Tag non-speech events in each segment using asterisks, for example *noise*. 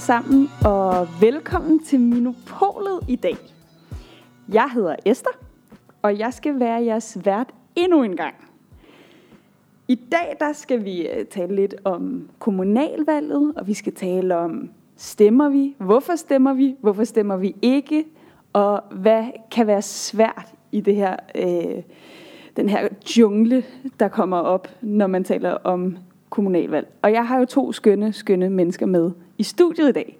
alle sammen, og velkommen til Minopolet i dag. Jeg hedder Esther, og jeg skal være jeres vært endnu en gang. I dag der skal vi øh, tale lidt om kommunalvalget, og vi skal tale om, stemmer vi, hvorfor stemmer vi, hvorfor stemmer vi ikke, og hvad kan være svært i det her, øh, den her jungle, der kommer op, når man taler om kommunalvalg. Og jeg har jo to skønne, skønne mennesker med i studiet i dag.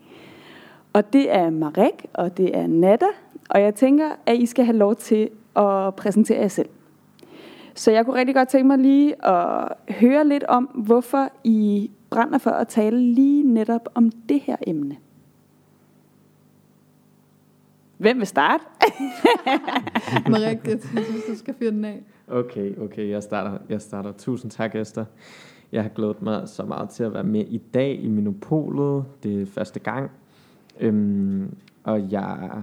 Og det er Marek, og det er Nada. Og jeg tænker, at I skal have lov til at præsentere jer selv. Så jeg kunne rigtig godt tænke mig lige at høre lidt om, hvorfor I brænder for at tale lige netop om det her emne. Hvem vil starte? *laughs* Marek, jeg synes, du skal fyre den af. Okay, okay, jeg starter. Jeg starter. Tusind tak, Esther. Jeg har glædet mig så meget til at være med i dag i Minopolet. Det er første gang. Øhm, og jeg,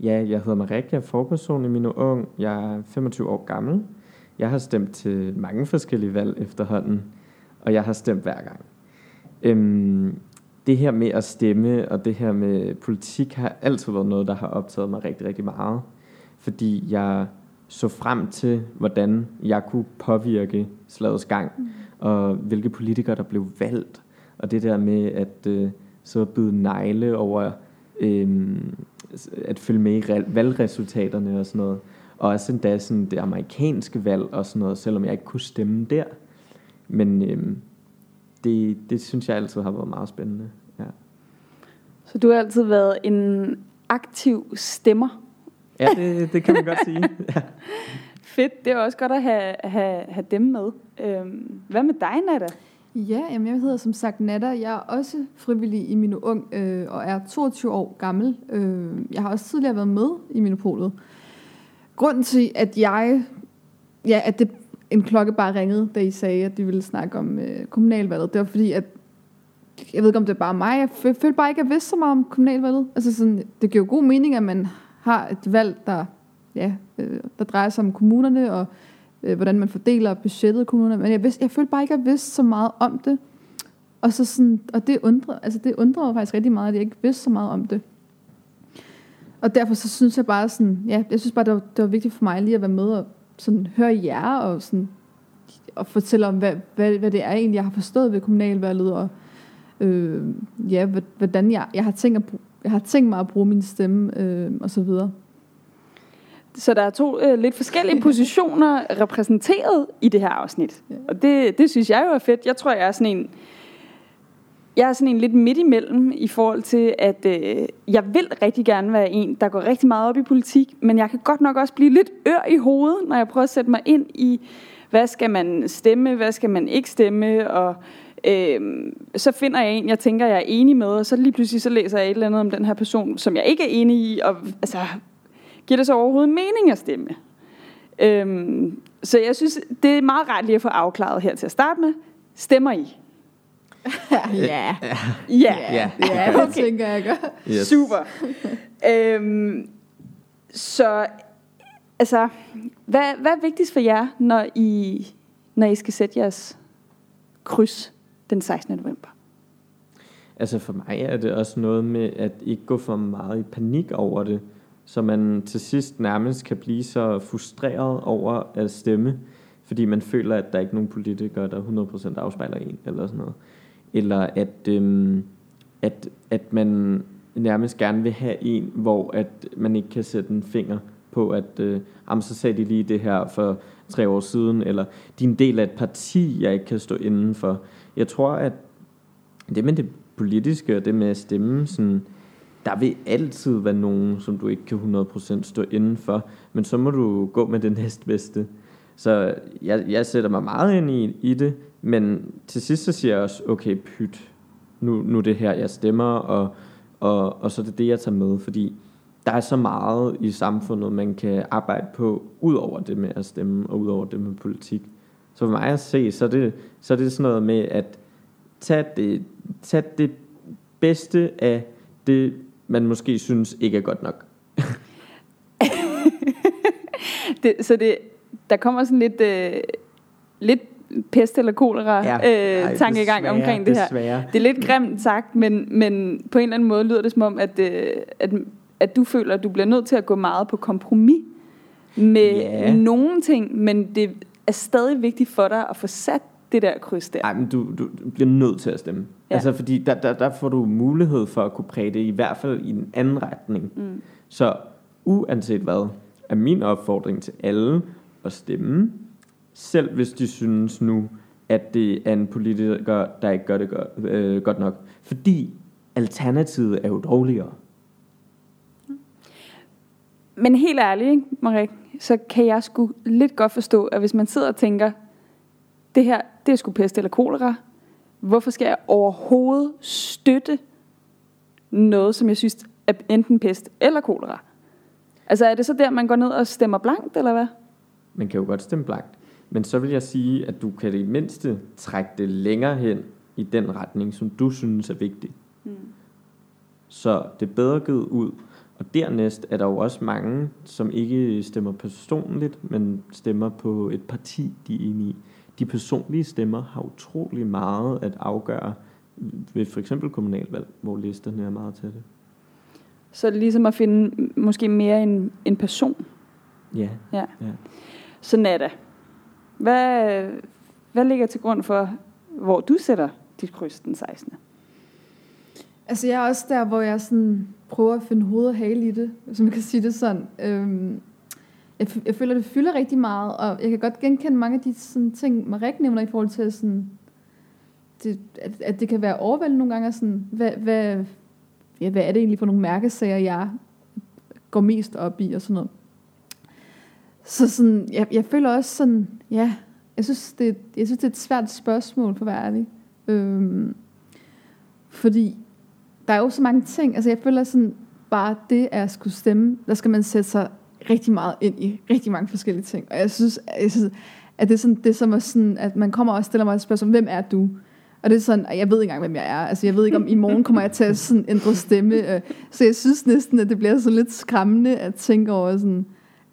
ja, jeg hedder Marek, jeg er forperson i Mino Ung. Jeg er 25 år gammel. Jeg har stemt til mange forskellige valg efterhånden, og jeg har stemt hver gang. Øhm, det her med at stemme og det her med politik har altid været noget, der har optaget mig rigtig, rigtig meget. Fordi jeg så frem til, hvordan jeg kunne påvirke slagets gang, mm og hvilke politikere, der blev valgt. Og det der med at øh, så byde negle over øh, at følge med i valgresultaterne og sådan noget. Og også endda sådan det amerikanske valg og sådan noget, selvom jeg ikke kunne stemme der. Men øh, det, det synes jeg altid har været meget spændende. Ja. Så du har altid været en aktiv stemmer? Ja, det, det kan man godt sige. Ja. *laughs* Fedt, det er også godt at have, have, have dem med. Øhm, hvad med dig, Nada? Ja, jamen jeg hedder som sagt Nada. Jeg er også frivillig i min ung øh, og er 22 år gammel. Øh, jeg har også tidligere været med i Minopolet. Grunden til, at jeg, ja, at det en klokke bare ringede, da I sagde, at de ville snakke om øh, kommunalvalget, det var fordi, at jeg ved ikke, om det er bare mig, jeg følte bare ikke, at jeg vidste så meget om kommunalvalget. Altså sådan, det giver jo god mening, at man har et valg, der, ja, øh, der drejer sig om kommunerne, og øh, hvordan man fordeler budgettet i kommunerne. Men jeg, vidste, jeg følte bare ikke, at jeg vidste så meget om det. Og, så sådan, og det undrede, altså det undrede mig faktisk rigtig meget, at jeg ikke vidste så meget om det. Og derfor så synes jeg bare sådan, ja, jeg synes bare, det var, det var vigtigt for mig lige at være med og sådan høre jer og sådan og fortælle om, hvad, hvad, hvad det er egentlig, jeg har forstået ved kommunalvalget, og øh, ja, hvordan jeg, jeg, har tænkt at, jeg har tænkt mig at bruge min stemme, øh, og så videre. Så der er to øh, lidt forskellige *laughs* positioner repræsenteret i det her afsnit. Ja. Og det, det synes jeg jo er fedt. Jeg tror, jeg er sådan en... Jeg er sådan en lidt midt imellem i forhold til, at øh, jeg vil rigtig gerne være en, der går rigtig meget op i politik, men jeg kan godt nok også blive lidt ør i hovedet, når jeg prøver at sætte mig ind i, hvad skal man stemme, hvad skal man ikke stemme, og øh, så finder jeg en, jeg tænker, jeg er enig med, og så lige pludselig så læser jeg et eller andet om den her person, som jeg ikke er enig i, og altså, giver det så overhovedet mening at stemme? Øhm, så jeg synes, det er meget rart lige at få afklaret her til at starte med. Stemmer I? *laughs* ja. Ja. Ja, ja. ja det okay. tænker jeg godt. Yes. Super. øhm, så, altså, hvad, hvad er vigtigst for jer, når I, når I skal sætte jeres kryds den 16. november? Altså for mig er det også noget med at ikke gå for meget i panik over det så man til sidst nærmest kan blive så frustreret over at stemme, fordi man føler, at der ikke er nogen politikere, der 100% afspejler en, eller sådan noget. Eller at, øhm, at, at man nærmest gerne vil have en, hvor at man ikke kan sætte en finger på, at øh, jamen, så sagde de lige det her for tre år siden, eller de er en del af et parti, jeg ikke kan stå inden for. Jeg tror, at det med det politiske og det med at stemme, sådan, der vil altid være nogen, som du ikke kan 100% stå inden for, men så må du gå med det *laughs* næstbedste. Så jeg, jeg sætter mig meget ind i, i det, men til sidst så siger jeg også, okay, pyt, nu, nu er det her, jeg stemmer, og, og, og så er det det, jeg tager med, fordi der er så meget i samfundet, man kan arbejde på, ud over det med at stemme, og ud over det med politik. Så for mig at se, så er det, så er det sådan noget med at tage det, tage det bedste af det, man måske synes ikke er godt nok. *laughs* det, så det, der kommer sådan lidt, øh, lidt pest eller kolera ja, øh, tankegang desværre, omkring det her. Desværre. Det er lidt grimt sagt, men, men på en eller anden måde lyder det som om, at, øh, at, at du føler, at du bliver nødt til at gå meget på kompromis med Ja. nogle ting, men det er stadig vigtigt for dig at få sat det der kryds der. Nej, men du, du, bliver nødt til at stemme. Ja. Altså, fordi der, der, der får du mulighed for at kunne præge det, i hvert fald i en anden retning. Mm. Så uanset hvad, er min opfordring til alle at stemme, selv hvis de synes nu, at det er en politiker, der ikke gør det godt, øh, godt nok. Fordi alternativet er jo dårligere. Men helt ærligt, Marik, så kan jeg sgu lidt godt forstå, at hvis man sidder og tænker, det her, det er sgu pest eller kolera, hvorfor skal jeg overhovedet støtte noget, som jeg synes er enten pest eller kolera? Altså er det så der, man går ned og stemmer blankt, eller hvad? Man kan jo godt stemme blankt. Men så vil jeg sige, at du kan i det mindste trække det længere hen i den retning, som du synes er vigtig. Mm. Så det er bedre givet ud. Og dernæst er der jo også mange, som ikke stemmer personligt, men stemmer på et parti, de er enige i. De personlige stemmer har utrolig meget at afgøre ved for eksempel kommunalvalg, hvor listerne er meget tætte. Så er det ligesom at finde måske mere en, en person. Ja, Ja. ja. Så Nada, hvad, hvad ligger til grund for, hvor du sætter dit kryds den 16. Altså jeg er også der, hvor jeg sådan prøver at finde hoved og hale i det, hvis man kan sige det sådan. Øhm, jeg, f- jeg føler, det fylder rigtig meget, og jeg kan godt genkende mange af de sådan, ting, Marek nævner i forhold til, sådan, det, at, at det kan være overvældende nogle gange. Sådan, hvad, hvad, ja, hvad er det egentlig for nogle mærkesager, jeg går mest op i og sådan noget. Så sådan, jeg, jeg føler også sådan, ja, jeg synes, det, jeg synes, det er et svært spørgsmål, for at være ærlig. Øhm, fordi der er jo så mange ting. Altså jeg føler sådan, bare det at skulle stemme, der skal man sætte sig rigtig meget ind i rigtig mange forskellige ting. Og jeg synes, jeg synes at det er sådan, det er som at, sådan, at man kommer og stiller mig et spørgsmål, hvem er du? Og det er sådan, at jeg ved ikke engang, hvem jeg er. Altså jeg ved ikke, om i morgen kommer jeg til at sådan ændre stemme. Øh, så jeg synes næsten, at det bliver så lidt skræmmende at tænke over sådan,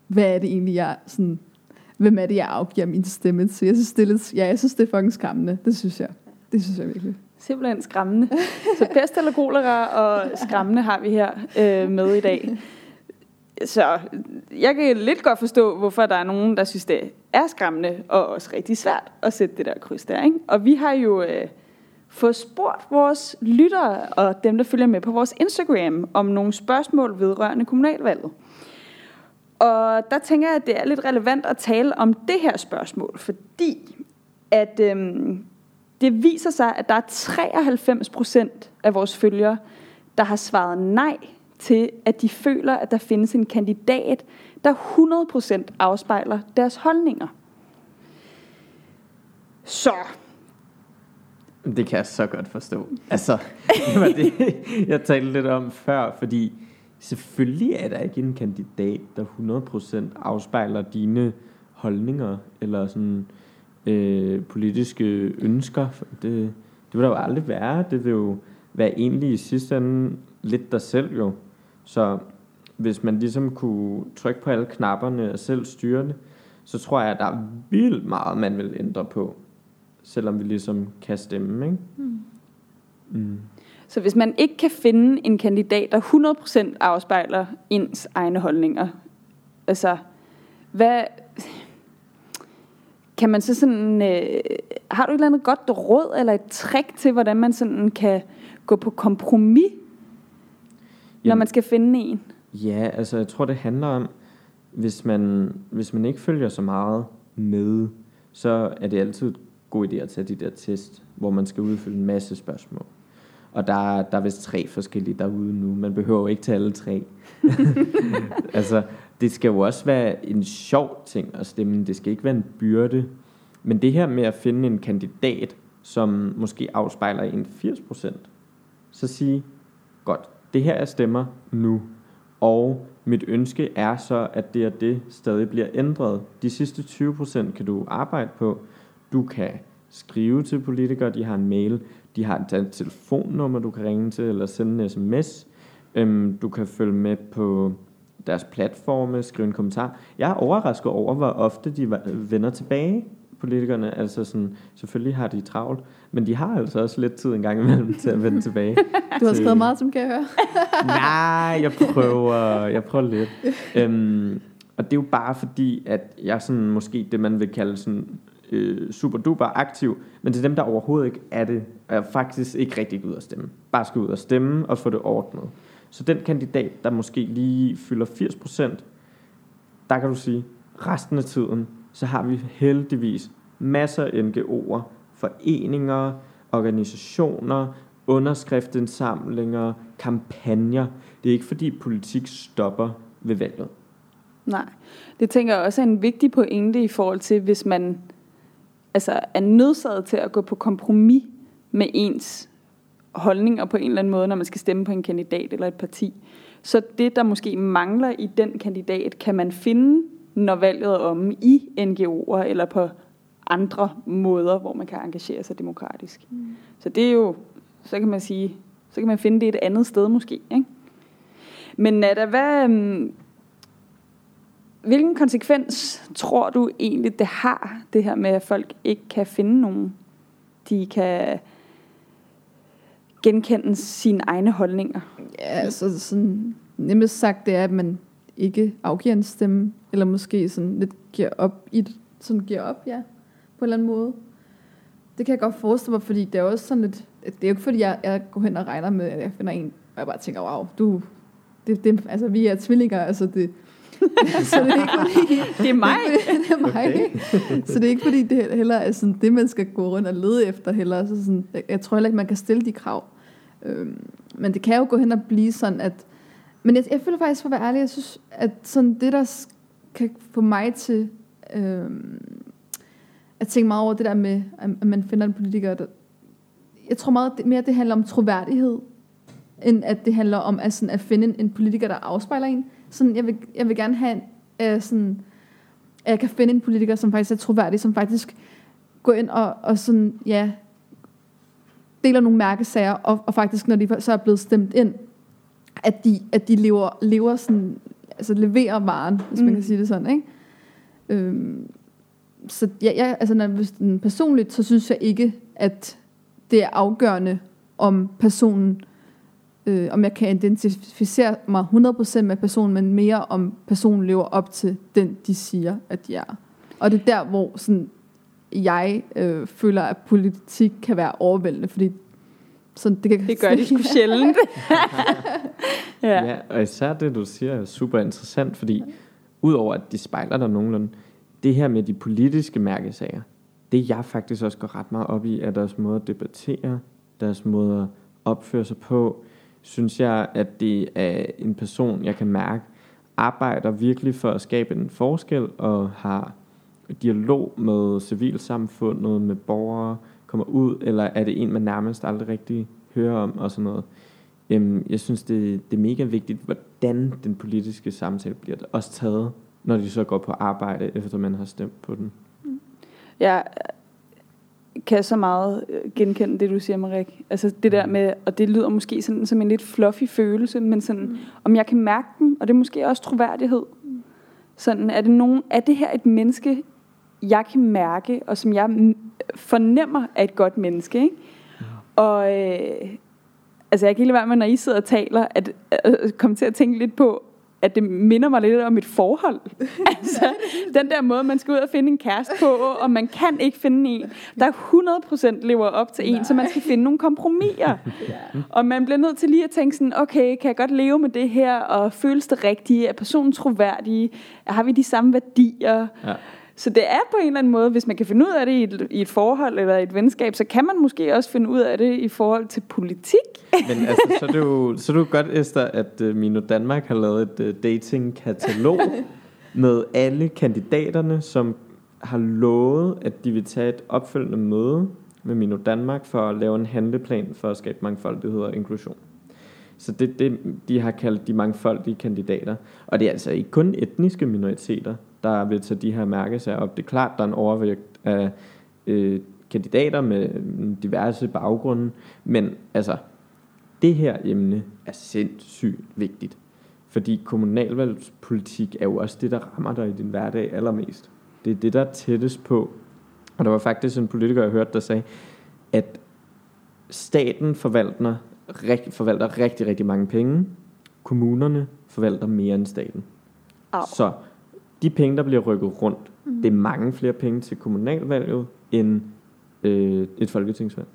hvad er det egentlig, jeg sådan, hvem er det, jeg afgiver min stemme til? Jeg synes, det er lidt, ja, jeg synes, det er fucking skræmmende. Det synes jeg. Det synes jeg virkelig. Simpelthen skræmmende. Så pest eller kolera og skræmmende har vi her øh, med i dag. Så jeg kan lidt godt forstå, hvorfor der er nogen, der synes, det er skræmmende og også rigtig svært at sætte det der kryds der. Ikke? Og vi har jo øh, fået spurgt vores lyttere og dem, der følger med på vores Instagram, om nogle spørgsmål vedrørende kommunalvalget. Og der tænker jeg, at det er lidt relevant at tale om det her spørgsmål, fordi at øhm, det viser sig, at der er 93 procent af vores følgere, der har svaret nej til, at de føler, at der findes en kandidat, der 100% afspejler deres holdninger. Så, Det kan jeg så godt forstå. Altså, *laughs* det var det, jeg talte lidt om før, fordi selvfølgelig er der ikke en kandidat, der 100% afspejler dine holdninger, eller sådan øh, politiske ønsker. Det, det vil der jo aldrig være. Det vil jo være egentlig i sidste ende lidt dig selv jo. Så hvis man ligesom kunne trykke på alle knapperne og selv styre det, så tror jeg, at der er vildt meget, man vil ændre på. Selvom vi ligesom kan stemme, ikke? Mm. så hvis man ikke kan finde en kandidat, der 100% afspejler ens egne holdninger, altså, hvad, kan man så sådan, øh, har du et eller andet godt råd eller et trick til, hvordan man sådan kan gå på kompromis, når man skal finde en? Ja, altså jeg tror, det handler om, hvis man, hvis man ikke følger så meget med, så er det altid en god idé at tage de der test, hvor man skal udfylde en masse spørgsmål. Og der, er- der er vist tre forskellige derude nu. Man behøver jo ikke til alle tre. *laughs* altså, det skal jo også være en sjov ting at stemme. Det skal ikke være en byrde. Men det her med at finde en kandidat, som måske afspejler en 80%, så sige, godt, det her er stemmer nu. Og mit ønske er så, at det og det stadig bliver ændret. De sidste 20% kan du arbejde på. Du kan skrive til politikere, de har en mail, de har et telefonnummer, du kan ringe til, eller sende en sms. Øhm, du kan følge med på deres platforme, skrive en kommentar. Jeg er overrasket over, hvor ofte de vender tilbage, politikerne. Altså sådan, selvfølgelig har de travlt, men de har altså også lidt tid en gang imellem til at vende tilbage. *laughs* Du har til- skrevet meget, som kan jeg høre. *laughs* Nej, jeg prøver, jeg prøver lidt. Øhm, og det er jo bare fordi, at jeg sådan måske det, man vil kalde sådan øh, super duper aktiv, men til dem, der overhovedet ikke er det, er faktisk ikke rigtig ud at stemme. Bare skal ud og stemme og få det ordnet. Så den kandidat, der måske lige fylder 80%, der kan du sige, resten af tiden, så har vi heldigvis masser af NGO'er, foreninger, organisationer, underskriftindsamlinger, kampagner. Det er ikke fordi politik stopper ved valget. Nej, det tænker jeg også er en vigtig pointe i forhold til, hvis man altså, er nødsaget til at gå på kompromis med ens holdninger på en eller anden måde, når man skal stemme på en kandidat eller et parti. Så det, der måske mangler i den kandidat, kan man finde, når valget er omme i NGO'er eller på andre måder, hvor man kan engagere sig demokratisk. Mm. Så det er jo, så kan man sige, så kan man finde det et andet sted måske. Ikke? Men Nada, hvad, øhm, hvilken konsekvens tror du egentlig, det har, det her med, at folk ikke kan finde nogen, de kan genkende sine egne holdninger? Ja, altså sådan, nemmest sagt, det er, at man ikke afgiver en stemme, eller måske sådan lidt giver op, i det, sådan giver op, ja, på en eller anden måde. Det kan jeg godt forestille mig, fordi det er også sådan lidt, det er jo ikke fordi, jeg, jeg går hen og regner med, at jeg finder en, og jeg bare tænker, wow, du, det, det, altså vi er tvillinger, altså det, *laughs* så det er ikke fordi, *laughs* Det er mig. *laughs* det er mig. Okay. så det er ikke fordi, det heller er sådan, det, man skal gå rundt og lede efter heller. Så sådan, jeg, jeg tror heller ikke, man kan stille de krav. Øhm, men det kan jo gå hen og blive sådan, at... Men jeg, jeg føler faktisk, for at være ærlig, jeg synes, at sådan det, der kan få mig til øh, at tænke meget over det der med, at man finder en politiker, der... Jeg tror meget mere, det handler om troværdighed, end at det handler om at, sådan, at finde en, en politiker, der afspejler en. Sådan, jeg, vil, jeg vil gerne have en, øh, sådan, at jeg kan finde en politiker, som faktisk er troværdig, som faktisk går ind og, og sådan, ja, deler nogle mærkesager, og, og faktisk, når de så er blevet stemt ind, at de, at de lever, lever sådan, altså leverer varen, hvis mm. man Mm. kan sige det sådan, ikke? Øhm, så ja, jeg, altså, når, hvis personligt, så synes jeg ikke, at det er afgørende, om personen, øh, om jeg kan identificere mig 100% med personen, men mere om personen lever op til den, de siger, at de er. Og det er der, hvor sådan, jeg øh, føler, at politik kan være overvældende, fordi sådan, det, kan Det gør de sgu sjældent. ja. *laughs* Ja. ja, og især det, du siger, er super interessant, fordi udover at de spejler dig nogenlunde, det her med de politiske mærkesager, det jeg faktisk også går ret meget op i, er deres måde at debattere, deres måde at opføre sig på, synes jeg, at det er en person, jeg kan mærke, arbejder virkelig for at skabe en forskel, og har dialog med civilsamfundet, med borgere, kommer ud, eller er det en, man nærmest aldrig rigtig hører om, og sådan noget. Øhm, jeg synes, det, det er mega vigtigt, hvordan den politiske samtale bliver også taget, når de så går på arbejde, efter man har stemt på den. Jeg kan så meget øh, genkende det, du siger, Marik. Altså det der med, og det lyder måske sådan som en lidt fluffy følelse, men sådan, mm. om jeg kan mærke dem, og det er måske også troværdighed. Sådan, er det, nogen, er det her et menneske, jeg kan mærke, og som jeg mm, fornemmer er et godt menneske, ikke? Og øh, altså jeg kan ikke lade være med, når I sidder og taler, at øh, komme til at tænke lidt på, at det minder mig lidt om et forhold. *laughs* altså, den der måde, man skal ud og finde en kæreste på, og man kan ikke finde en, der 100% lever op til en, så man skal finde nogle kompromiser. Og man bliver nødt til lige at tænke sådan, okay, kan jeg godt leve med det her, og føles det rigtige, er personen troværdig, har vi de samme værdier? Ja. Så det er på en eller anden måde, hvis man kan finde ud af det i et, i et forhold eller et venskab, så kan man måske også finde ud af det i forhold til politik. *laughs* Men altså, så er det jo, så er det jo godt, Esther, at uh, Mino Danmark har lavet et uh, datingkatalog *laughs* med alle kandidaterne, som har lovet, at de vil tage et opfølgende møde med Mino Danmark for at lave en handleplan for at skabe mangfoldighed og inklusion. Så det det, de har kaldt de mangfoldige kandidater. Og det er altså ikke kun etniske minoriteter, der vil tage de her mærkesager op. Det er klart, der er en overvægt af øh, kandidater med mm, diverse baggrunde, men altså, det her emne er sindssygt vigtigt. Fordi kommunalvalgspolitik er jo også det, der rammer dig i din hverdag allermest. Det er det, der er tættest på, Og der var faktisk en politiker, jeg hørte, der sagde, at staten forvalter, forvalter rigtig, rigtig mange penge. Kommunerne forvalter mere end staten. Au. Så de penge, der bliver rykket rundt, mm. det er mange flere penge til kommunalvalget end øh, et folketingsvalg.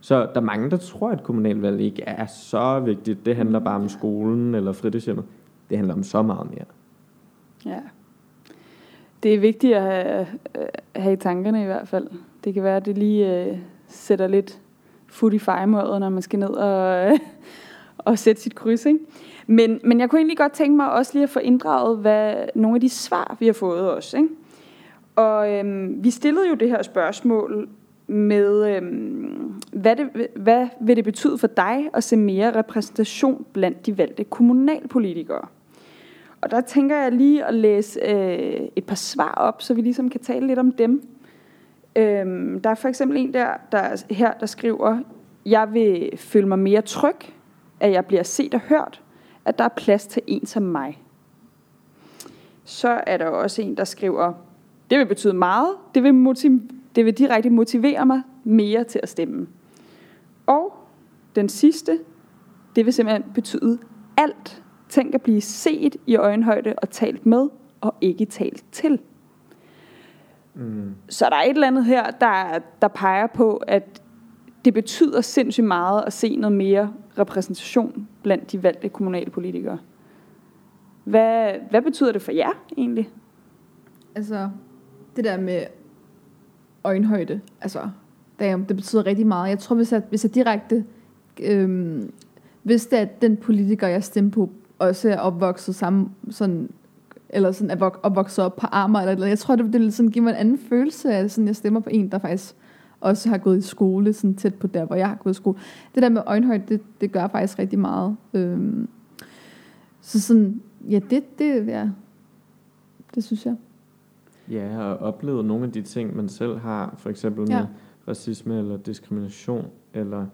Så der er mange, der tror, at kommunalvalg ikke er så vigtigt. Det handler bare om skolen eller fritidshjemmet. Det handler om så meget mere. Ja. Det er vigtigt at have, øh, have i tankerne i hvert fald. Det kan være, at det lige øh, sætter lidt fod i fejemødet, når man skal ned og, øh, *laughs* og sætte sit kryds. Ikke? Men, men jeg kunne egentlig godt tænke mig også lige at få inddraget hvad, nogle af de svar, vi har fået også. Ikke? Og øhm, vi stillede jo det her spørgsmål med, øhm, hvad, det, hvad vil det betyde for dig at se mere repræsentation blandt de valgte kommunalpolitikere? Og der tænker jeg lige at læse øh, et par svar op, så vi ligesom kan tale lidt om dem. Øhm, der er for eksempel en der, der her, der skriver, jeg vil føle mig mere tryg, at jeg bliver set og hørt, at der er plads til en som mig. Så er der også en, der skriver, det vil betyde meget, det vil, motiv- det vil direkte motivere mig mere til at stemme. Og den sidste, det vil simpelthen betyde alt. Tænk at blive set i øjenhøjde og talt med, og ikke talt til. Mm. Så der er et eller andet her, der, der peger på, at det betyder sindssygt meget at se noget mere repræsentation blandt de valgte kommunale politikere. Hvad, hvad betyder det for jer egentlig? Altså, det der med øjenhøjde, altså, damn, det betyder rigtig meget. Jeg tror, hvis jeg, hvis jeg direkte øhm, vidste, at den politiker, jeg stemte på, også er opvokset sammen, sådan, eller sådan er opvokset op på armer, eller, eller jeg tror, det, det vil sådan give mig en anden følelse af, sådan, jeg stemmer på en, der faktisk også har gået i skole, sådan tæt på der, hvor jeg har gået i skole. Det der med øjenhøjde, det, det gør faktisk rigtig meget. Øhm, så sådan, ja, det, det, ja, det synes jeg. Ja, og oplevet nogle af de ting, man selv har, for eksempel Ja. med racisme eller diskrimination, eller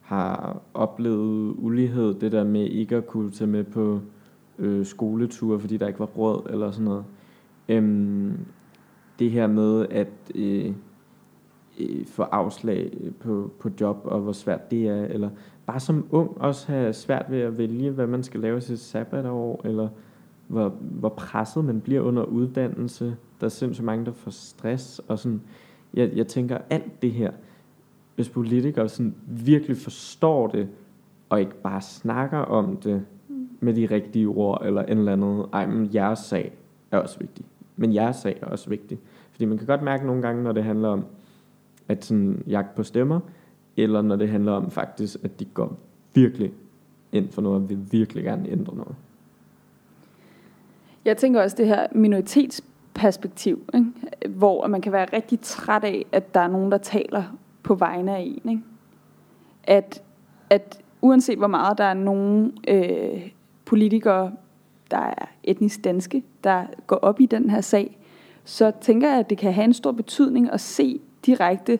har oplevet ulighed, det der med ikke at kunne tage med på øh, skoleture, fordi der ikke var råd eller sådan noget. Øhm, det her med at øh, øh, få afslag på, på job, og hvor svært det er, eller bare som ung også have svært ved at vælge, hvad man skal lave sit sabbatår, eller hvor, hvor presset man bliver under uddannelse. Der er sindssygt mange, der får stress, og sådan, jeg, jeg tænker alt det her, hvis politikere sådan virkelig forstår det, og ikke bare snakker om det med de rigtige ord, eller en eller andet, ej, men jeres sag er også vigtig. Men jeres sag er også vigtig. Fordi man kan godt mærke nogle gange, når det handler om at sådan jagt på stemmer, eller når det handler om faktisk, at de går virkelig ind for noget, og vil virkelig gerne ændre noget. Jeg tænker også det her minoritetsperspektiv, ikke? hvor man kan være rigtig træt af, at der er nogen, der taler på vegne af en. Ikke? At, at uanset hvor meget der er nogle øh, politikere, der er etnisk danske, der går op i den her sag, så tænker jeg, at det kan have en stor betydning at se direkte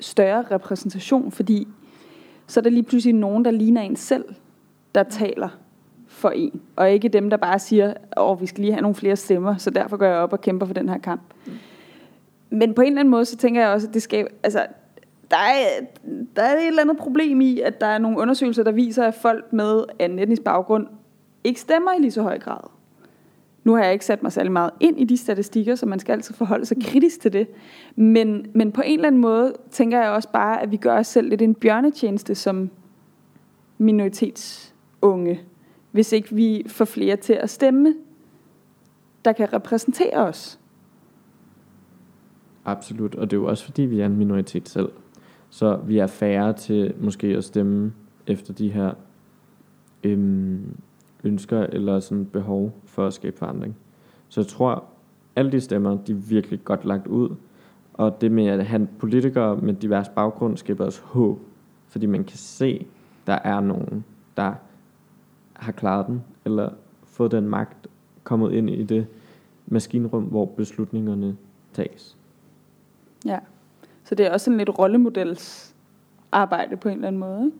større repræsentation, fordi så er der lige pludselig nogen, der ligner en selv, der taler for en, og ikke dem, der bare siger, at oh, vi skal lige have nogle flere stemmer, så derfor går jeg op og kæmper for den her kamp. Men på en eller anden måde, så tænker jeg også, at det skal, altså, der er, der er et eller andet problem i, at der er nogle undersøgelser, der viser, at folk med en etnisk baggrund ikke stemmer i lige så høj grad. Nu har jeg ikke sat mig særlig meget ind i de statistikker, så man skal altid forholde sig kritisk til det. Men, men på en eller anden måde tænker jeg også bare, at vi gør os selv lidt en bjørnetjeneste som minoritetsunge, hvis ikke vi får flere til at stemme, der kan repræsentere os. Absolut, og det er jo også fordi, vi er en minoritet selv. Så vi er færre til måske at stemme efter de her øhm, ønsker eller sådan behov for at skabe forandring. Så jeg tror, alle de stemmer, de er virkelig godt lagt ud. Og det med at have politikere med divers baggrund skaber også håb. Fordi man kan se, der er nogen, der har klaret den, eller fået den magt, kommet ind i det maskinrum, hvor beslutningerne tages. Ja. Så det er også en lidt rollemodels arbejde på en eller anden måde. Ikke?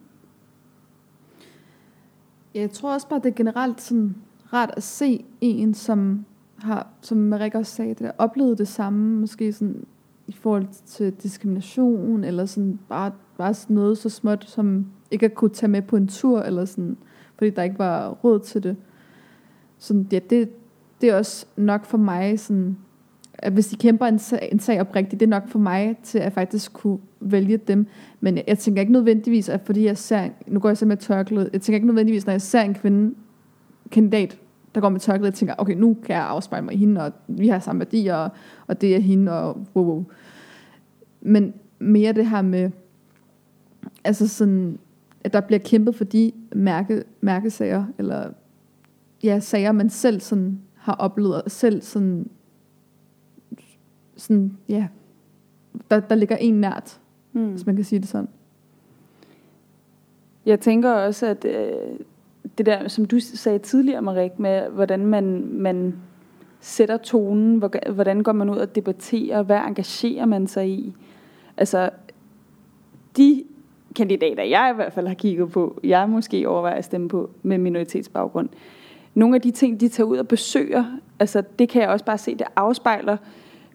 Jeg tror også bare, det er generelt sådan rart at se en, som har, som Marik også sagde, det der, oplevet det samme, måske sådan i forhold til diskrimination, eller sådan bare, bare sådan noget så småt, som ikke at kunne tage med på en tur, eller sådan, fordi der ikke var råd til det. Sådan, ja, det, det er også nok for mig, sådan, at hvis de kæmper en sag, en sag oprigtigt, det er nok for mig til at faktisk kunne vælge dem. Men jeg, jeg tænker ikke nødvendigvis, at fordi jeg ser, nu går jeg så med tørklæde, jeg tænker ikke nødvendigvis, når jeg ser en kvinde, kandidat, der går med tørklæde, jeg tænker, okay, nu kan jeg afspejle mig i hende, og vi har samme værdier, og, og det er hende, og wow, wow. Men mere det her med, altså sådan, at der bliver kæmpet for de mærke, mærkesager, eller ja, sager, man selv sådan har oplevet, og selv sådan, sådan ja, der, der ligger en nært, mm. hvis man kan sige det sådan. Jeg tænker også, at øh, det der, som du sagde tidligere, Marik, med hvordan man, man sætter tonen, hvordan går man ud og debatterer, hvad engagerer man sig i. Altså, de kandidater, jeg i hvert fald har kigget på, jeg måske overvejer at stemme på med minoritetsbaggrund, nogle af de ting, de tager ud og besøger, altså det kan jeg også bare se, det afspejler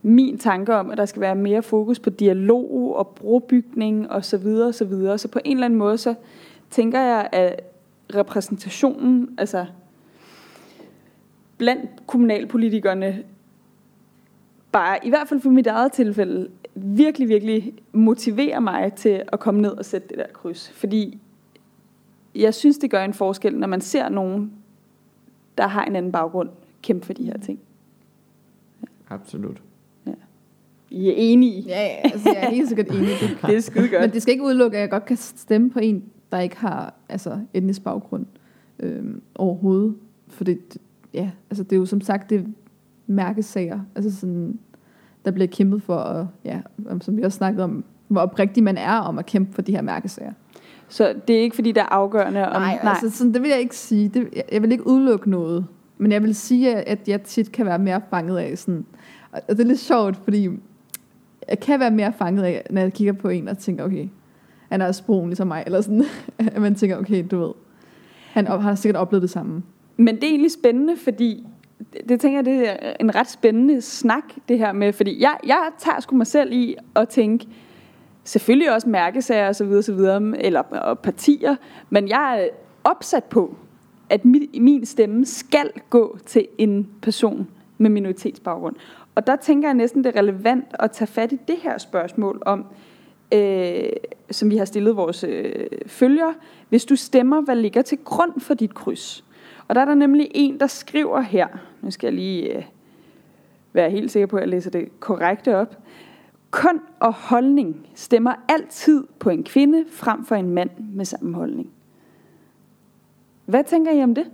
min tanke om, at der skal være mere fokus på dialog og brobygning og så videre og så videre. Så på en eller anden måde, så tænker jeg, at repræsentationen, altså blandt kommunalpolitikerne, bare i hvert fald for mit eget tilfælde, virkelig, virkelig motiverer mig til at komme ned og sætte det der kryds. Fordi jeg synes, det gør en forskel, når man ser nogen, der har en anden baggrund, kæmpe for de her ting. Absolut. I er enige? Ja, ja altså, jeg er helt sikkert enig. Det, *laughs* det er skide godt. Men det skal ikke udelukke, at jeg godt kan stemme på en, der ikke har altså, etnisk baggrund øhm, overhovedet. For det, ja, altså, det er jo som sagt det mærkesager, altså sådan, der bliver kæmpet for, og, ja, som vi også snakket om, hvor oprigtig man er om at kæmpe for de her mærkesager. Så det er ikke fordi, der er afgørende om... Nej, nej. Altså, sådan, det vil jeg ikke sige. Det, jeg, jeg vil ikke udelukke noget. Men jeg vil sige, at jeg tit kan være mere fanget af sådan... Og det er lidt sjovt, fordi jeg kan være mere fanget af, når jeg kigger på en og tænker, okay, han er også brun ligesom mig, eller sådan, at *laughs* man tænker, okay, du ved, han, har sikkert oplevet det samme. Men det er egentlig spændende, fordi det tænker jeg, det er en ret spændende snak, det her med, fordi jeg, jeg tager sgu mig selv i at tænke, selvfølgelig også mærkesager og så videre, så videre, eller og partier, men jeg er opsat på, at min, min stemme skal gå til en person med minoritetsbaggrund. Og der tænker jeg næsten, det er relevant at tage fat i det her spørgsmål om, øh, som vi har stillet vores øh, følgere. Hvis du stemmer, hvad ligger til grund for dit kryds? Og der er der nemlig en, der skriver her, nu skal jeg lige øh, være helt sikker på, at jeg læser det korrekte op. Køn og holdning stemmer altid på en kvinde frem for en mand med samme holdning. Hvad tænker I om det?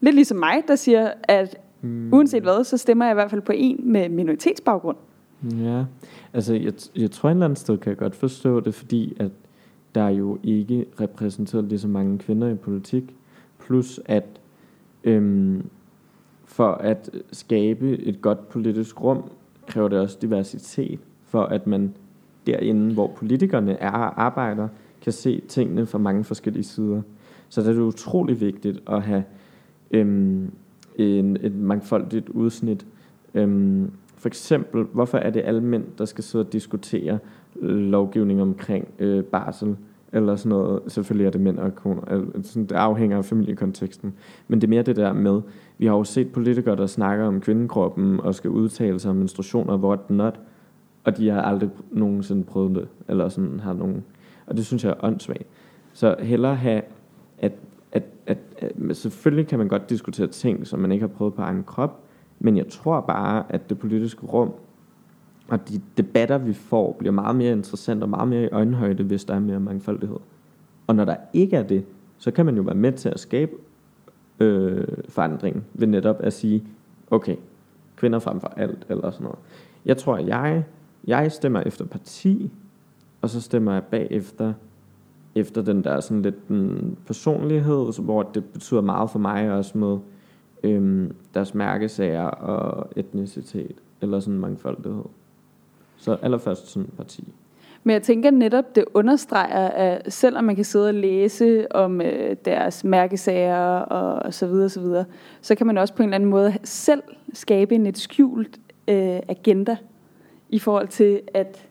Lidt ligesom mig, der siger, at mm. uanset hvad, så stemmer jeg i hvert fald på en med minoritetsbaggrund. Ja, altså jeg, jeg tror et eller andet sted kan jeg godt forstå det, fordi at der er jo ikke repræsenteret lige så mange kvinder i politik, plus at øhm, for at skabe et godt politisk rum, kræver det også diversitet, for at man derinde, hvor politikerne er og arbejder, kan se tingene fra mange forskellige sider. Så det er utrolig vigtigt at have øhm, en, et mangfoldigt udsnit. Øhm, for eksempel, hvorfor er det alle mænd, der skal sidde og diskutere øh, lovgivning omkring øh, barsel, eller sådan noget. Selvfølgelig er det mænd og koner. Altså, det afhænger af familiekonteksten. Men det er mere det der med, vi har jo set politikere, der snakker om kvindekroppen og skal udtale sig om menstruationer, hvor det not, og de har aldrig nogensinde prøvet det, eller sådan har nogen. Og det synes jeg er åndssvagt. Så hellere have, at, at, selvfølgelig kan man godt diskutere ting, som man ikke har prøvet på egen krop, men jeg tror bare, at det politiske rum og de debatter, vi får, bliver meget mere interessant og meget mere i øjenhøjde, hvis der er mere mangfoldighed. Og når der ikke er det, så kan man jo være med til at skabe øh, forandring ved netop at sige, okay, kvinder frem for alt, eller sådan noget. Jeg tror, at jeg, jeg stemmer efter parti, og så stemmer jeg bagefter efter den der sådan lidt den personlighed, hvor det betyder meget for mig også med øhm, deres mærkesager og etnicitet, eller sådan mangfoldighed. Så allerførst sådan en parti. Men jeg tænker netop, det understreger, at selvom man kan sidde og læse om øh, deres mærkesager og så videre, så videre, så kan man også på en eller anden måde selv skabe en lidt skjult øh, agenda i forhold til, at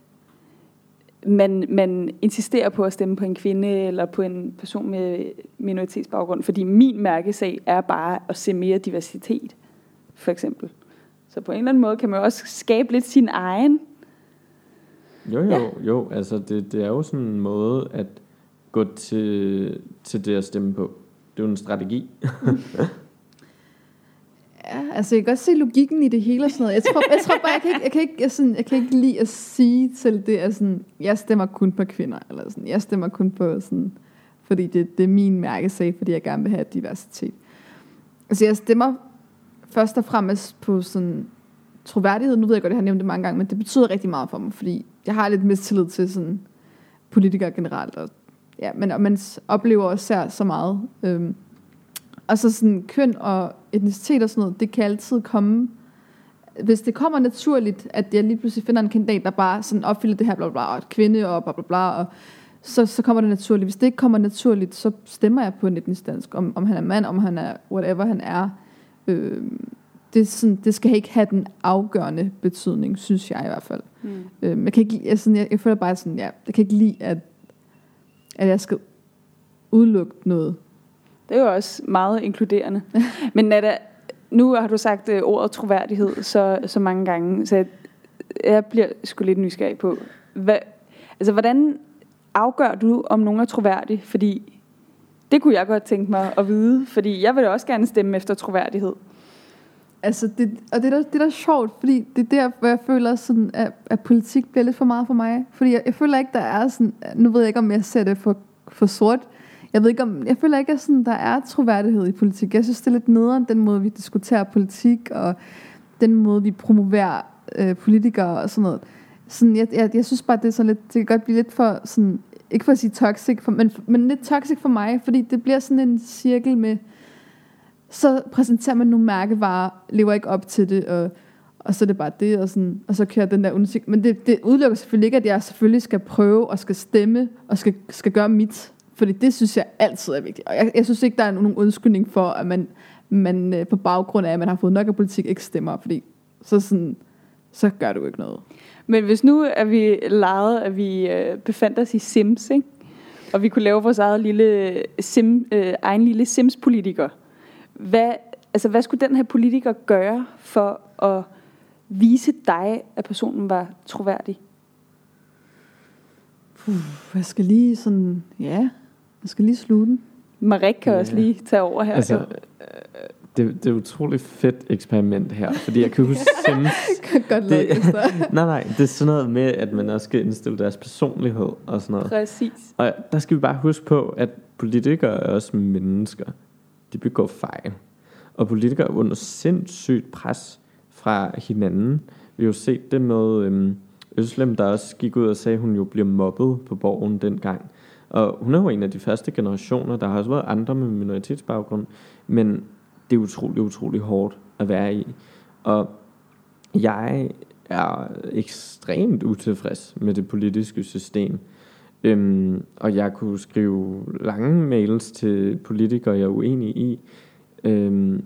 man, man insisterer på at stemme på en kvinde eller på en person med minoritetsbaggrund, fordi min mærkesag er bare at se mere diversitet, for eksempel. Så på en eller anden måde kan man også skabe lidt sin egen. Jo, jo, ja. jo. Altså, det, det er jo sådan en måde at gå til, til det at stemme på. Det er jo en strategi. *laughs* Ja, altså jeg kan godt se logikken i det hele og sådan noget. Jeg tror, jeg tror bare, jeg kan ikke, jeg kan ikke, jeg sådan, jeg kan ikke lide at sige til det, at sådan, jeg stemmer kun på kvinder, eller sådan, jeg stemmer kun på sådan, fordi det, det er min mærkesag, fordi jeg gerne vil have diversitet. Altså jeg stemmer først og fremmest på sådan troværdighed. Nu ved jeg godt, at jeg har nævnt det mange gange, men det betyder rigtig meget for mig, fordi jeg har lidt mistillid til sådan politikere generelt. Og, ja, men og man oplever også så meget. Øhm, og så sådan køn og etnicitet og sådan noget, det kan altid komme, hvis det kommer naturligt, at jeg lige pludselig finder en kandidat, der bare sådan opfylder det her, bla bla, og kvinde og bla bla bla, og så, så kommer det naturligt. Hvis det ikke kommer naturligt, så stemmer jeg på en etnisk dansk, om, om han er mand, om han er whatever han er. Øh, det, sådan, det skal ikke have den afgørende betydning, synes jeg i hvert fald. Mm. Øh, jeg, kan ikke, jeg, sådan, jeg, jeg føler bare sådan, ja, jeg kan ikke lide, at, at jeg skal udelukke noget det er jo også meget inkluderende. *laughs* Men Nada, nu har du sagt uh, ordet troværdighed så, så mange gange, så jeg, jeg bliver sgu lidt nysgerrig på, hvad, altså, hvordan afgør du, om nogen er troværdig? Fordi det kunne jeg godt tænke mig at vide, fordi jeg vil også gerne stemme efter troværdighed. Altså, det, og det er, da, det er da sjovt, fordi det er der, hvor jeg føler, sådan, at, at politik bliver lidt for meget for mig. Fordi jeg, jeg føler ikke, der er sådan, nu ved jeg ikke, om jeg ser det for, for sort, jeg ved ikke om, jeg føler ikke, at sådan, der er troværdighed i politik. Jeg synes, det er lidt nederen, den måde, vi diskuterer politik, og den måde, vi promoverer øh, politikere og sådan noget. Sådan, jeg, jeg, jeg synes bare, det er sådan lidt, det kan godt blive lidt for, sådan, ikke for at sige toxic, for, men, men lidt toxic for mig, fordi det bliver sådan en cirkel med, så præsenterer man nogle mærkevarer, lever ikke op til det, og, og så er det bare det, og, sådan, og så kører den der udsigt. Men det, det udelukker selvfølgelig ikke, at jeg selvfølgelig skal prøve og skal stemme og skal, skal gøre mit fordi det synes jeg altid er vigtigt. Og jeg, jeg synes ikke, der er nogen undskyldning for, at man, man øh, på baggrund af, at man har fået nok af politik, ikke stemmer. Fordi så, sådan, så gør du ikke noget. Men hvis nu er vi lejet, at vi øh, befandt os i Sims, ikke? og vi kunne lave vores eget lille sim, øh, egen lille Sims-politiker. Hvad, altså, hvad skulle den her politiker gøre for at vise dig, at personen var troværdig? Puh, jeg skal lige sådan, ja, jeg skal lige slutte den. Marik kan ja. også lige tage over her. Altså, det, det er et utroligt fedt eksperiment her, fordi jeg kan huske *laughs* Sims. kan godt det, *laughs* nej, nej, det er sådan noget med, at man også skal indstille deres personlighed og sådan noget. Præcis. Og der skal vi bare huske på, at politikere er også mennesker. De begår fejl. Og politikere er under sindssygt pres fra hinanden. Vi har jo set det med øhm, Øslem, der også gik ud og sagde, at hun jo bliver mobbet på borgen dengang. Og hun er jo en af de første generationer, der har også været andre med minoritetsbaggrund, men det er utrolig, utrolig hårdt at være i. Og jeg er ekstremt utilfreds med det politiske system. Øhm, og jeg kunne skrive lange mails til politikere, jeg er uenig i, øhm,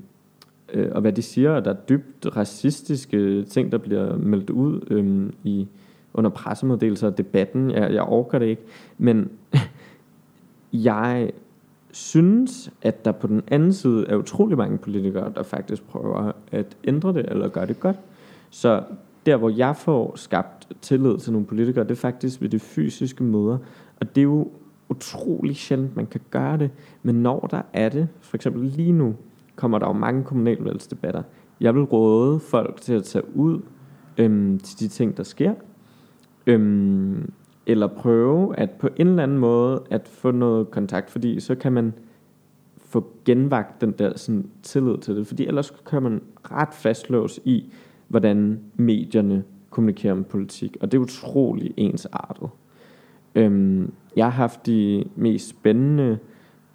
øh, og hvad de siger, og der er dybt racistiske ting, der bliver meldt ud øhm, i under pressemeddelelser og debatten. Jeg, jeg orker det ikke. Men jeg synes, at der på den anden side er utrolig mange politikere, der faktisk prøver at ændre det, eller gøre det godt. Så der, hvor jeg får skabt tillid til nogle politikere, det er faktisk ved de fysiske møder. Og det er jo utrolig sjældent, man kan gøre det. Men når der er det, for eksempel lige nu, kommer der jo mange kommunalvalgsdebatter. Jeg vil råde folk til at tage ud øhm, til de ting, der sker. Øhm, eller prøve at på en eller anden måde at få noget kontakt, fordi så kan man få genvagt den der sådan, tillid til det, fordi ellers kan man ret fastlås i, hvordan medierne kommunikerer om politik, og det er utrolig ensartet. Øhm, jeg har haft de mest spændende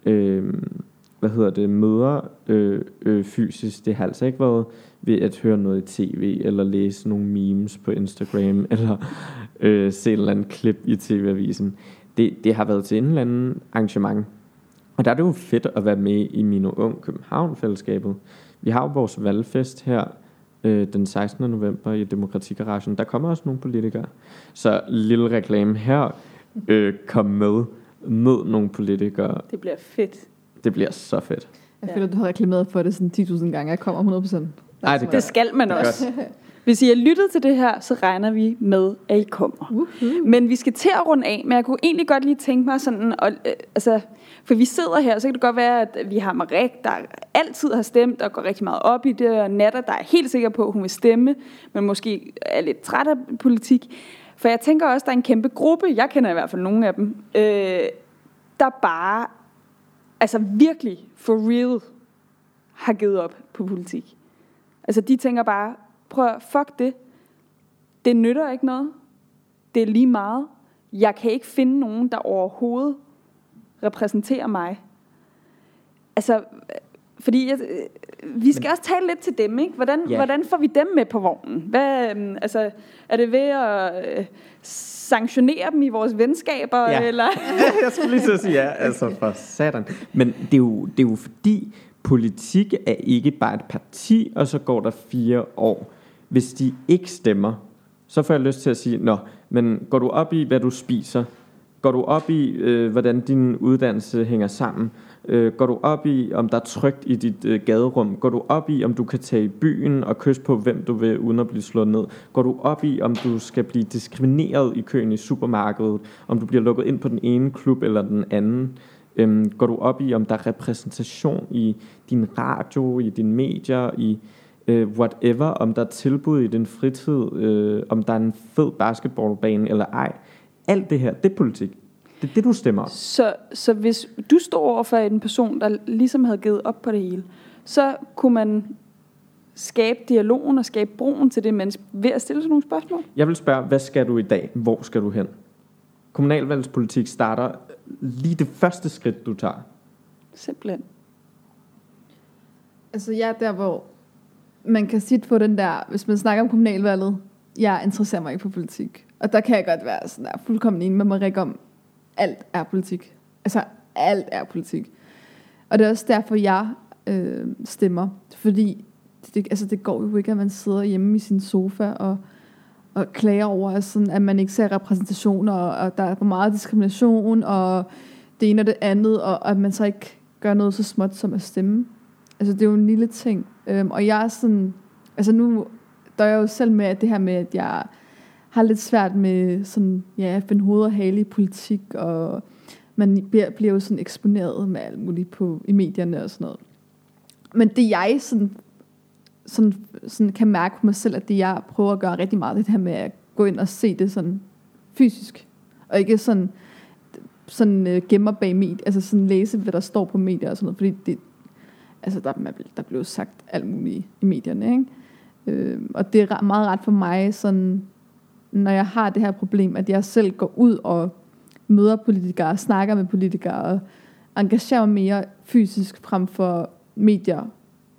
øhm, hvad hedder det, møder øh, øh, fysisk. Det har altså ikke været ved at høre noget i tv, eller læse nogle memes på Instagram, *laughs* eller øh, se et eller andet klip i tv-avisen. Det, det har været til en eller anden arrangement. Og der er det jo fedt at være med i Mino Ung København-fællesskabet. Vi har jo vores valgfest her øh, den 16. november i Demokratikaragen. Der kommer også nogle politikere. Så lille reklame her. Øh, kom med. Mød nogle politikere. Det bliver fedt. Det bliver så fedt. Jeg Ja. føler, du har reklameret for det sådan 10.000 gange. Jeg kommer 100%. Ej, det Det skal man Det også. Hvis I har lyttet til det her, så regner vi med, at I kommer. Uh-huh. Men vi skal til at runde af, men jeg kunne egentlig godt lige tænke mig sådan, og, øh, altså, for vi sidder her, så kan det godt være, at vi har Marek, der altid har stemt og går rigtig meget op i det, og Natter, der er helt sikker på, at hun vil stemme, men måske er lidt træt af politik. For jeg tænker også, der er en kæmpe gruppe, jeg kender i hvert fald nogle af dem, øh, der bare, altså virkelig for real, har givet op på politik. Altså de tænker bare, prøv at, fuck det, det nytter ikke noget, det er lige meget. Jeg kan ikke finde nogen, der overhovedet repræsenterer mig. Altså, fordi jeg, øh, vi skal Men, også tale lidt til dem, ikke? Hvordan, Ja. hvordan får vi dem med på vognen? Hvad, øhm, altså, er det ved at øh, sanktionere dem i vores venskaber? Ja. Eller? *laughs* jeg skulle lige at sige ja, altså for satan. Men det er, jo, det er jo fordi, politik er ikke bare et parti, og så går der fire år. Hvis de ikke stemmer, så får jeg lyst til at sige, nå, men går du op i, hvad du spiser? Går du op i, øh, hvordan din uddannelse hænger sammen? Øh, går du op i, om der er trygt i dit øh, gaderum? Går du op i, om du kan tage i byen og kysse på, hvem du vil, uden at blive slået ned? Går du op i, om du skal blive diskrimineret i køen i supermarkedet? Om du bliver lukket ind på den ene klub eller den anden? Øhm, går du op i, om der er repræsentation i din radio, i dine medier, i øh, whatever, om der er tilbud i din fritid, øh, om der er en fed basketballbane eller ej? Alt det her, det er politik. Det er det, du stemmer om. Så, så hvis du står over for en person, der ligesom havde givet op på det hele, så kunne man skabe dialogen og skabe broen til det menneske ved at stille sådan nogle spørgsmål? Jeg vil spørge, hvad skal du i dag? Hvor skal du hen? Kommunalvalgspolitik starter lige det første skridt, du tager. Simpelthen. Altså, jeg er der, hvor man kan sit på den der, hvis man snakker om kommunalvalget, jeg interesserer mig ikke for politik. Og der kan jeg godt være sådan der, fuldkommen enig med Marik om, alt er politik. Altså, alt er politik. Og det er også derfor, jeg øh, stemmer. Fordi det, altså, det går jo ikke, at man sidder hjemme i sin sofa og, og klager over, at, sådan, at man ikke ser repræsentation, og, og der er for meget diskrimination, og det ene og det andet, og, og at man så ikke gør noget så småt som at stemme. Altså, det er jo en lille ting. Øhm, og jeg er sådan... Altså, nu døjer jeg jo selv med at det her med, at jeg har lidt svært med sådan, ja, at finde hoved og hale i politik, og man bliver, bliver jo sådan eksponeret med alt muligt på, i medierne og sådan noget. Men det jeg sådan, sådan, sådan kan mærke på mig selv, at det jeg prøver at gøre rigtig meget, det det her med at gå ind og se det sådan fysisk, og ikke sådan, sådan øh, gemmer bag medier, altså sådan læse, hvad der står på medier og sådan noget, fordi det, altså der, der blev sagt alt muligt i medierne, ikke? Øh, og det er meget ret for mig, sådan, når jeg har det her problem, at jeg selv går ud og møder politikere, snakker med politikere, og engagerer mig mere fysisk frem for medier,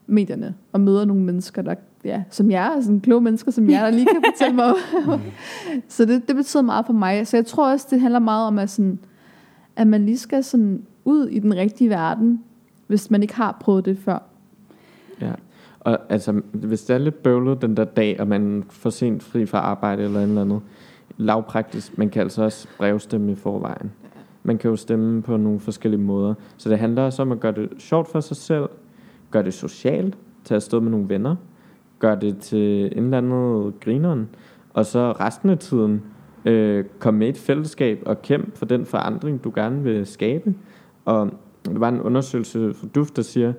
medierne, og møder nogle mennesker, der, ja, som jeg er, sådan kloge mennesker, som jeg, der lige kan fortælle mig. *laughs* *laughs* så det, det betyder meget for mig. Så jeg tror også, det handler meget om, at, sådan, at man lige skal sådan ud i den rigtige verden, hvis man ikke har prøvet det før. Ja. Og altså, hvis det er lidt bøvlet den der dag, og man får sent fri fra arbejde eller andet, eller andet, lavpraktisk, man kan altså også brevstemme i forvejen. Man kan jo stemme på nogle forskellige måder. Så det handler også om at gøre det sjovt for sig selv, gøre det socialt, tage afsted med nogle venner, gøre det til en eller anden grineren, og så resten af tiden øh, komme med i et fællesskab og kæmpe for den forandring, du gerne vil skabe. Og der var en undersøgelse fra DUF, der siger,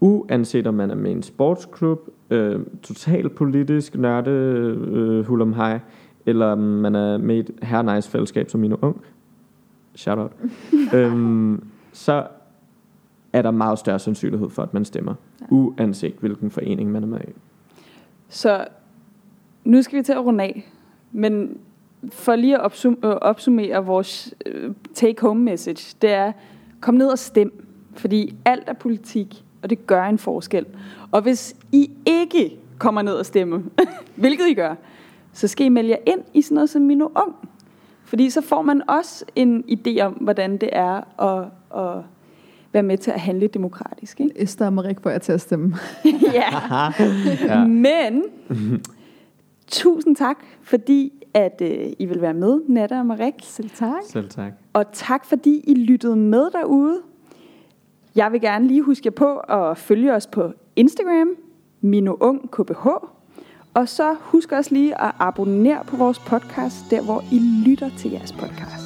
uanset om man er med i en sportsklub, øh, total politisk nørde øh, hulum hej, eller om man er med i et her nice fællesskab som min ung, shout out, *laughs* øhm, så er der meget større sandsynlighed for, at man stemmer, Ja. uanset hvilken forening man er med i. Så nu skal vi til at runde af. Men for lige at opsum- øh, opsummere vores øh, take-home message, det er, kom ned og stem. Fordi alt er politik, og det gør en forskel. Og hvis I ikke kommer ned og stemme, *laughs* hvilket I gør, så skal I melde jer ind i sådan noget som Mino Ung. Fordi så får man også en idé om, hvordan det er at, at være med til at handle demokratisk. Ikke? Esther og Marik får jeg til at stemme. *laughs* ja. *laughs* Ja. Men tusind tak, fordi at øh, I vil være med, Natta og Marik. Selv tak. Selv tak. Og tak fordi I lyttede med derude. Jeg vil gerne lige huske jer på at følge os på Instagram, MinoUngKBH. Og så husk også lige at abonnere på vores podcast, der hvor I lytter til jeres podcast.